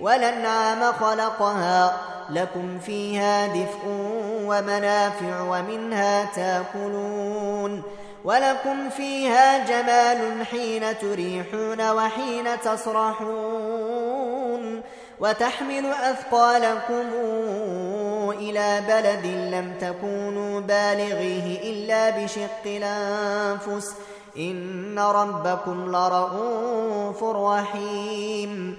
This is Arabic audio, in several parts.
ولنعم خلقها. لكم فيها دفء ومنافع ومنها تاكلون. ولكم فيها جمال حين تريحون وحين تسرحون. وتحمل أثقالكم إلى بلد لم تكونوا بالغيه إلا بشق الأنفس. إن ربكم لرؤوف رحيم.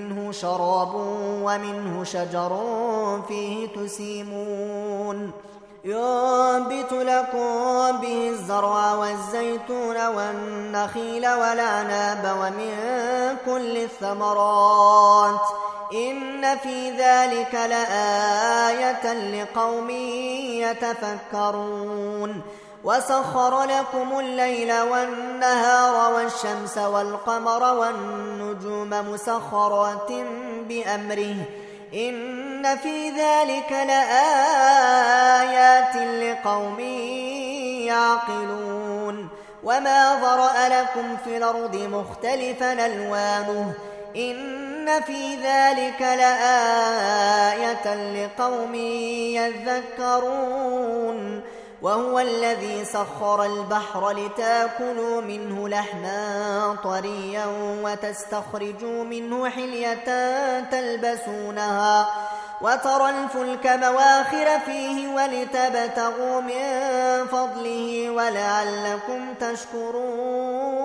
منه شراب ومنه شجر فيه تسيمون. ينبت لكم به الزرع والزيتون والنخيل والعناب ومن كل الثمرات. إن في ذلك لآية لقوم يتفكرون. وسخر لكم الليل والنهار والشمس والقمر والنجوم مسخرات بأمره. إن في ذلك لآيات لقوم يعقلون. وما ذرأ لكم في الأرض مختلفا ألوانه. إن في ذلك لآية لقوم يذكرون. وهو الذي سخر البحر لتاكلوا منه لحما طريا وتستخرجوا منه حلية تلبسونها وترى الفلك مواخر فيه ولتبتغوا من فضله ولعلكم تشكرون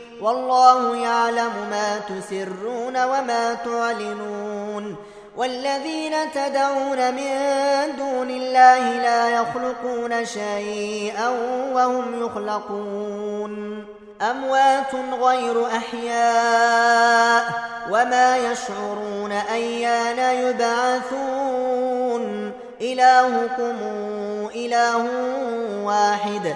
والله يعلم ما تسرون وما تعلنون والذين تدعون من دون الله لا يخلقون شيئا وهم يخلقون. أموات غير أحياء وما يشعرون أيان يبعثون. إلهكم إله واحد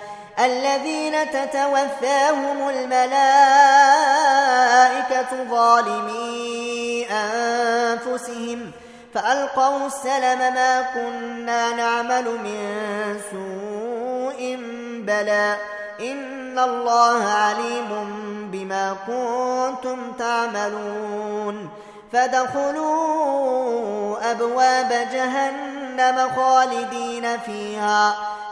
الذين تتوفاهم الملائكة ظالمي أنفسهم فألقوا السلم ما كنا نعمل من سوء بلى إن الله عليم بما كنتم تعملون فادخلوا أبواب جهنم خالدين فيها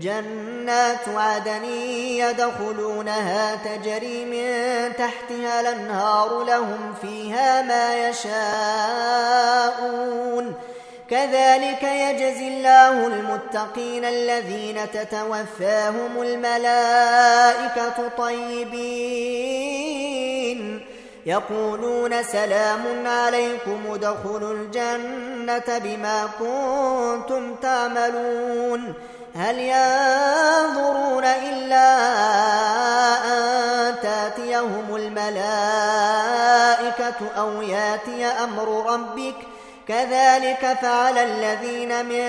جنات عدن يدخلونها تجري من تحتها الأنهار لهم فيها ما يشاءون. كذلك يجزي الله المتقين الذين تتوفاهم الملائكة طيبين. يقولون سلام عليكم ادخلوا الجنة بما كنتم تعملون. هل ينظرون إلا أن تأتيهم الملائكة أو يأتي أمر ربك ۖ؟ كذلك فعل الذين من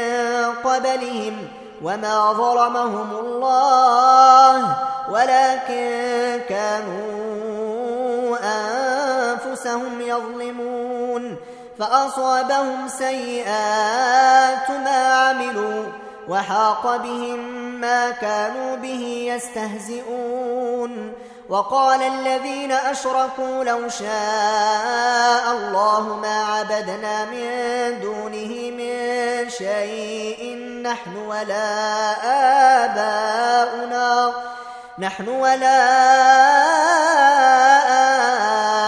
قبلهم وما ظلمهم الله ولكن كانوا أنفسهم يظلمون. فأصابهم سيئات ما عملوا. وحاق بهم ما كانوا به يستهزئون وقال الذين أشركوا لو شاء الله ما عبدنا من دونه من شيء نحن ولا آباؤنا نحن ولا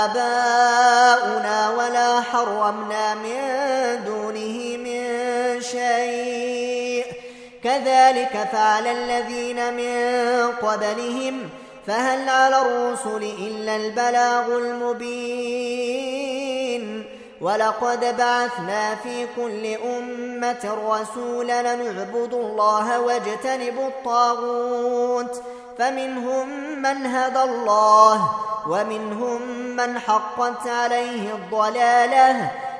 آباؤنا ولا حرمنا من كذلك فعل الذين من قبلهم ۖ فهل على الرسل إلا البلاغ المبين؟ ولقد بعثنا في كل أمة رسولا نعبد الله واجتنب الطاغوت فمنهم من هدى الله ومنهم من حقت عليه الضلالة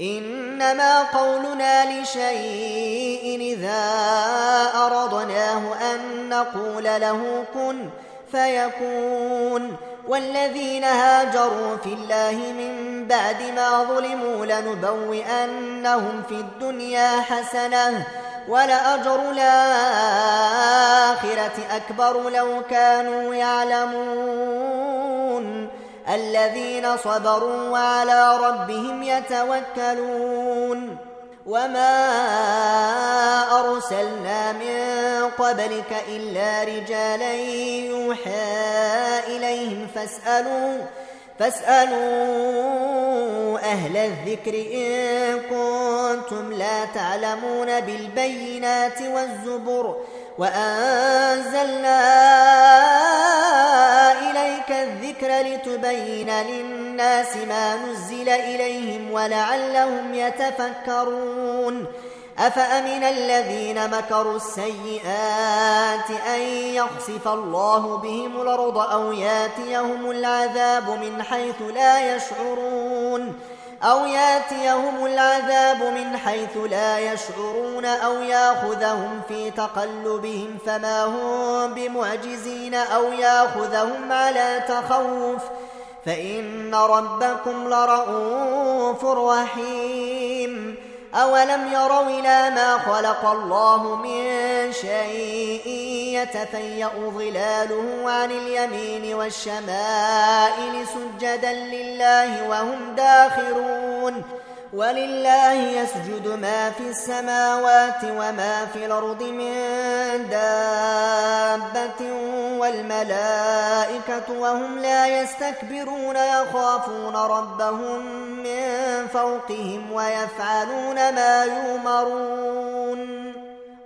إنما قولنا لشيء إذا أردناه أن نقول له كن فيكون. والذين هاجروا في الله من بعد ما ظلموا لنبوئنهم في الدنيا حسنة ولأجر الآخرة أكبر لو كانوا يعلمون. الذين صبروا وعلى ربهم يتوكلون وما أرسلنا من قبلك إلا رجالا يوحى إليهم فاسألوا فاسألوا أهل الذكر إن كنتم لا تعلمون بالبينات والزبر وأنزلنا إليك الذكر لتبين للناس ما نزل إليهم ولعلهم يتفكرون. أفأمن الذين مكروا السيئات أن يخسف الله بهم الأرض أو ياتيهم العذاب من حيث لا يشعرون؟ أو ياتيهم العذاب من حيث لا يشعرون أو ياخذهم في تقلبهم فما هم بمعجزين أو ياخذهم على تخوف فإن ربكم لرؤوف رحيم أولم يروا إلى ما خلق الله من شيء يتفيأ ظلاله عن اليمين والشمائل سجدا لله وهم داخرون. ولله يسجد ما في السماوات وما في الأرض من دابة والملائكة وهم لا يستكبرون يخافون ربهم من فوقهم ويفعلون ما يؤمرون.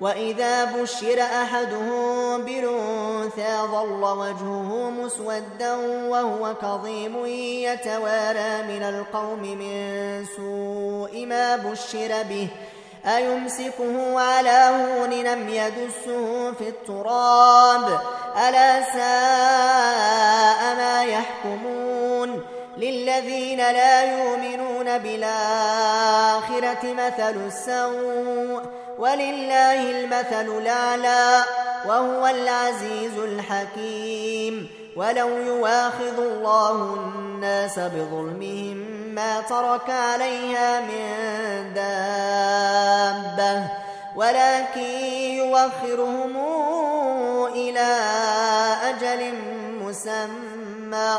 وإذا بشر أحدهم بالأنثى ظل وجهه مسودا وهو كظيم يتوارى من القوم من سوء ما بشر به أيمسكه على هون لم يدسه في التراب ألا ساء ما يحكمون للذين لا يؤمنون بالآخرة مثل السوء ولله المثل الأعلى وهو العزيز الحكيم. ولو يواخذ الله الناس بظلمهم ما ترك عليها من دابة ولكن يوخرهم إلى أجل مسمى.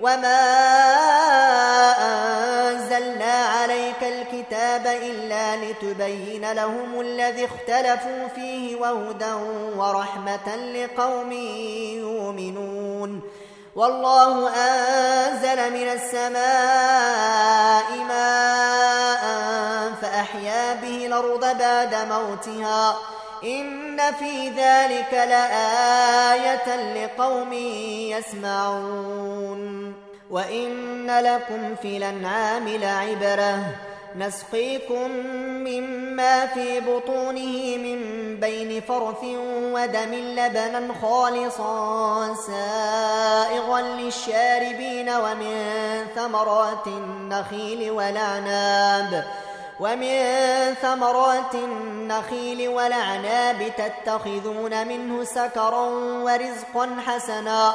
وما أنزلنا عليك الكتاب إلا لتبين لهم الذي اختلفوا فيه وهدى ورحمة لقوم يؤمنون والله أنزل من السماء ماء فأحيا به الأرض بعد موتها إن في ذلك لآية لقوم يسمعون وإن لكم في الأنعام لعبرة نسقيكم مما في بطونه من بين فرث ودم لبنا خالصا سائغا للشاربين ومن ثمرات النخيل والعناب ومن ثمرات النخيل والأعناب تتخذون منه سكرا ورزقا حسنا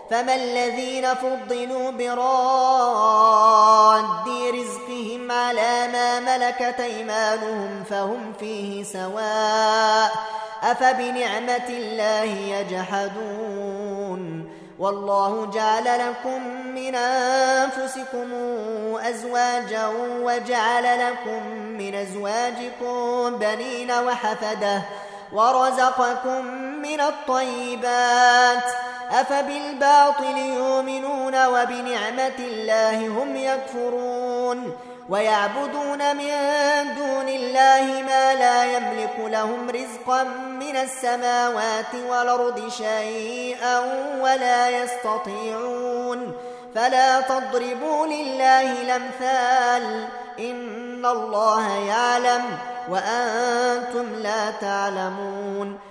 فما الذين فضلوا براد رزقهم على ما ملكت أيمانهم فهم فيه سواء أفبنعمة الله يجحدون والله جعل لكم من أنفسكم أزواجا وجعل لكم من أزواجكم بنين وحفدة ورزقكم من الطيبات أفبالباطل يؤمنون وبنعمة الله هم يكفرون ويعبدون من دون الله ما لا يملك لهم رزقا من السماوات والأرض شيئا ولا يستطيعون فلا تضربوا لله الأمثال إن الله يعلم وأنتم لا تعلمون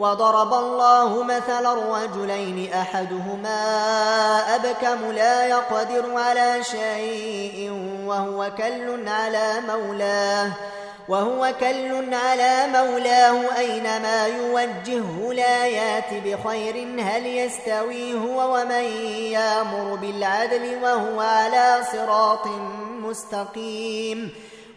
وضرب الله مثلا رجلين أحدهما أبكم لا يقدر على شيء وهو كل على مولاه وهو كل على مولاه أينما يوجهه لا يات بخير هل يستوي هو ومن يامر بالعدل وهو على صراط مستقيم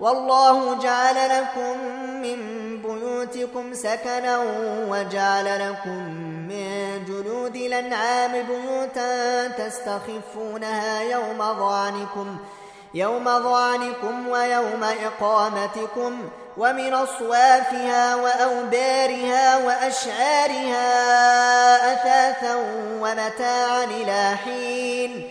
والله جعل لكم من بيوتكم سكنا وجعل لكم من جلود الأنعام بيوتا تستخفونها يوم ظعنكم يوم ظعنكم ويوم إقامتكم ومن أصوافها وأوبارها وأشعارها أثاثا ومتاعا إلى حين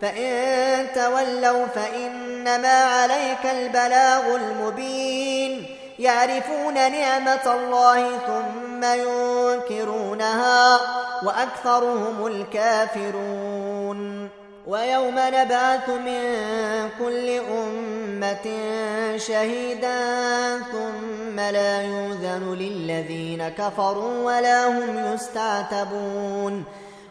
فإن تولوا فإنما عليك البلاغ المبين. يعرفون نعمة الله ثم ينكرونها وأكثرهم الكافرون. ويوم نبعث من كل أمة شهيدا ثم لا يوذن للذين كفروا ولا هم يستعتبون.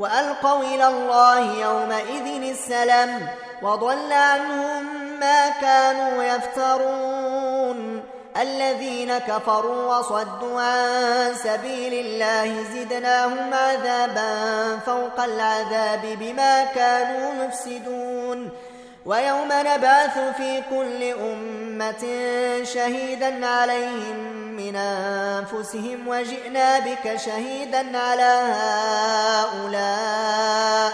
وألقوا إلى الله يومئذ السلام وضل عنهم ما كانوا يفترون. الذين كفروا وصدوا عن سبيل الله زدناهم عذابا فوق العذاب بما كانوا يفسدون. ويوم نبعث في كل أمة شهيدا عليهم من أنفسهم وجئنا بك شهيدا على هؤلاء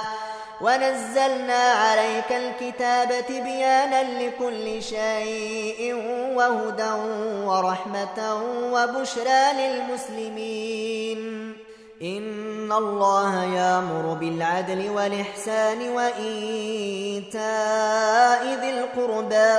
ونزلنا عليك الكتاب تبيانا لكل شيء وهدى ورحمة وبشرى للمسلمين. إن الله يأمر بالعدل والإحسان وإيتاء ذي القربى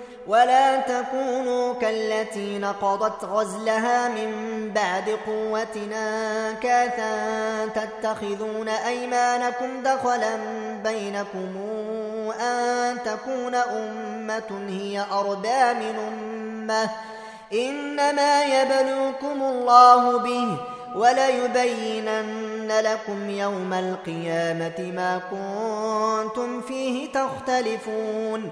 ولا تكونوا كالتي نقضت غزلها من بعد قوتنا كاثا تتخذون أيمانكم دخلا بينكم أن تكون أمة هي أربى من أمة. إنما يبلوكم الله به وليبينن لكم يوم القيامة ما كنتم فيه تختلفون.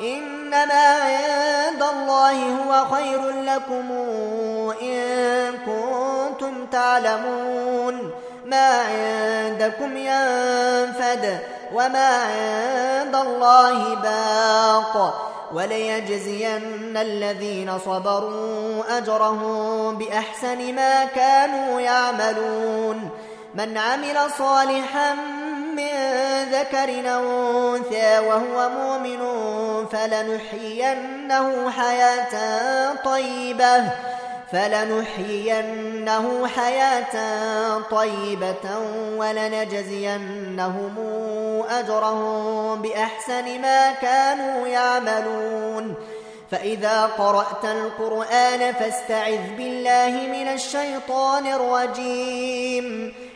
إنما عند الله هو خير لكم إن كنتم تعلمون ما عندكم ينفد وما عند الله باق وليجزين الذين صبروا أجرهم بأحسن ما كانوا يعملون من عمل صالحا من ذكر أو أنثى وهو مؤمن فلنحيينه حياة طيبة فلنحيينه حياة طيبة ولنجزينهم أجرهم بأحسن ما كانوا يعملون. فإذا قرأت القرآن فاستعذ بالله من الشيطان الرجيم.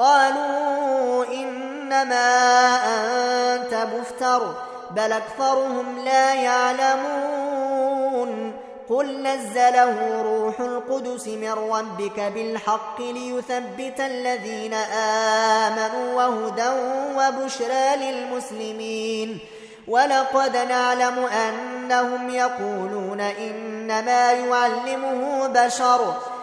قالوا إنما أنت مفتر بل أكثرهم لا يعلمون. قل نزله روح القدس من ربك بالحق ليثبت الذين آمنوا وهدى وبشرى للمسلمين. ولقد نعلم أن أنهم يقولون إنما يعلمه بشر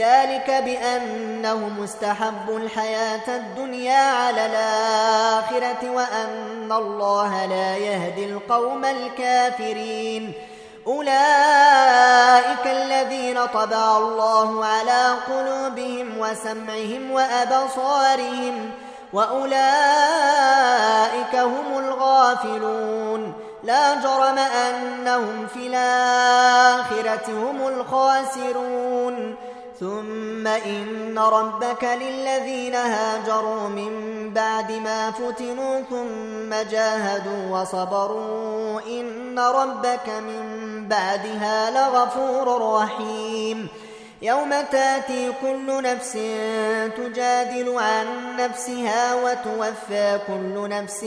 ذلك بأنهم استحبوا الحياة الدنيا على الآخرة وأن الله لا يهدي القوم الكافرين. أولئك الذين طبع الله على قلوبهم وسمعهم وأبصارهم وأولئك هم الغافلون. لا جرم أنهم في الآخرة هم الخاسرون. ثم إن ربك للذين هاجروا من بعد ما فتنوا ثم جاهدوا وصبروا إن ربك من بعدها لغفور رحيم. يوم تاتي كل نفس تجادل عن نفسها وتوفى كل نفس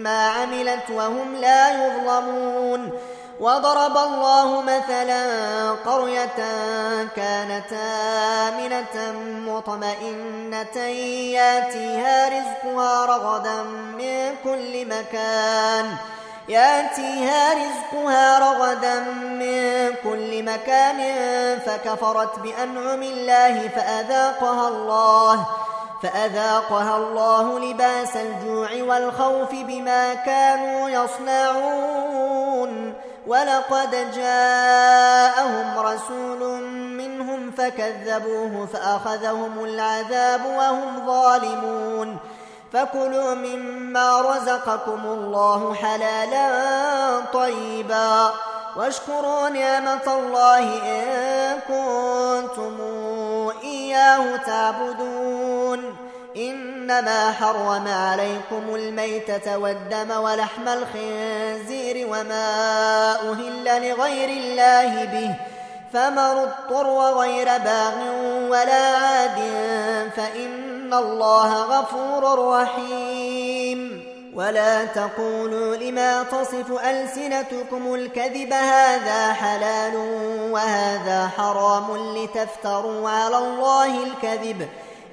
ما عملت وهم لا يظلمون. وضرب الله مثلا قرية كانت آمنة مطمئنة ياتيها رزقها رغدا من كل مكان. ياتيها رزقها رغدا من كل مكان فكفرت بأنعم الله فأذاقها الله فأذاقها الله لباس الجوع والخوف بما كانوا يصنعون. ولقد جاءهم رسول منهم فكذبوه فأخذهم العذاب وهم ظالمون. فكلوا مما رزقكم الله حلالا طيبا. واشكروا نعمة الله إن كنتم إياه تعبدون. إنما حرم عليكم الميتة والدم ولحم الخنزير وما أهل لغير الله به فمن اضطر غير باغ ولا عاد فإن الله غفور رحيم. ولا تقولوا لما تصف ألسنتكم الكذب هذا حلال وهذا حرام لتفتروا على الله الكذب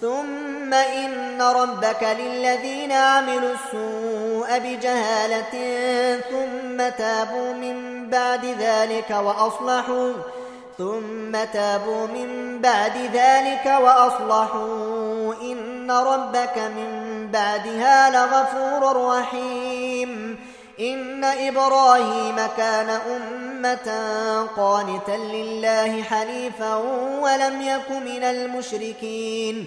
ثم إن ربك للذين عملوا السوء بجهالة ثم تابوا من بعد ذلك وأصلحوا ثم تابوا من بعد ذلك وأصلحوا إن ربك من بعدها لغفور رحيم إن إبراهيم كان أمة قانتا لله حنيفا ولم يك من المشركين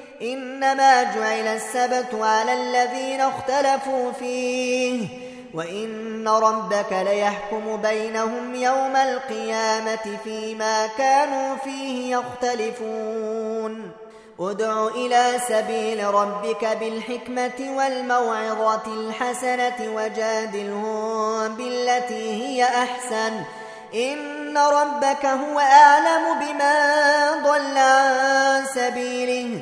إنما جعل السبت على الذين اختلفوا فيه وإن ربك ليحكم بينهم يوم القيامة فيما كانوا فيه يختلفون. ادع إلى سبيل ربك بالحكمة والموعظة الحسنة وجادلهم بالتي هي أحسن. إن ربك هو أعلم بما ضل عن سبيله.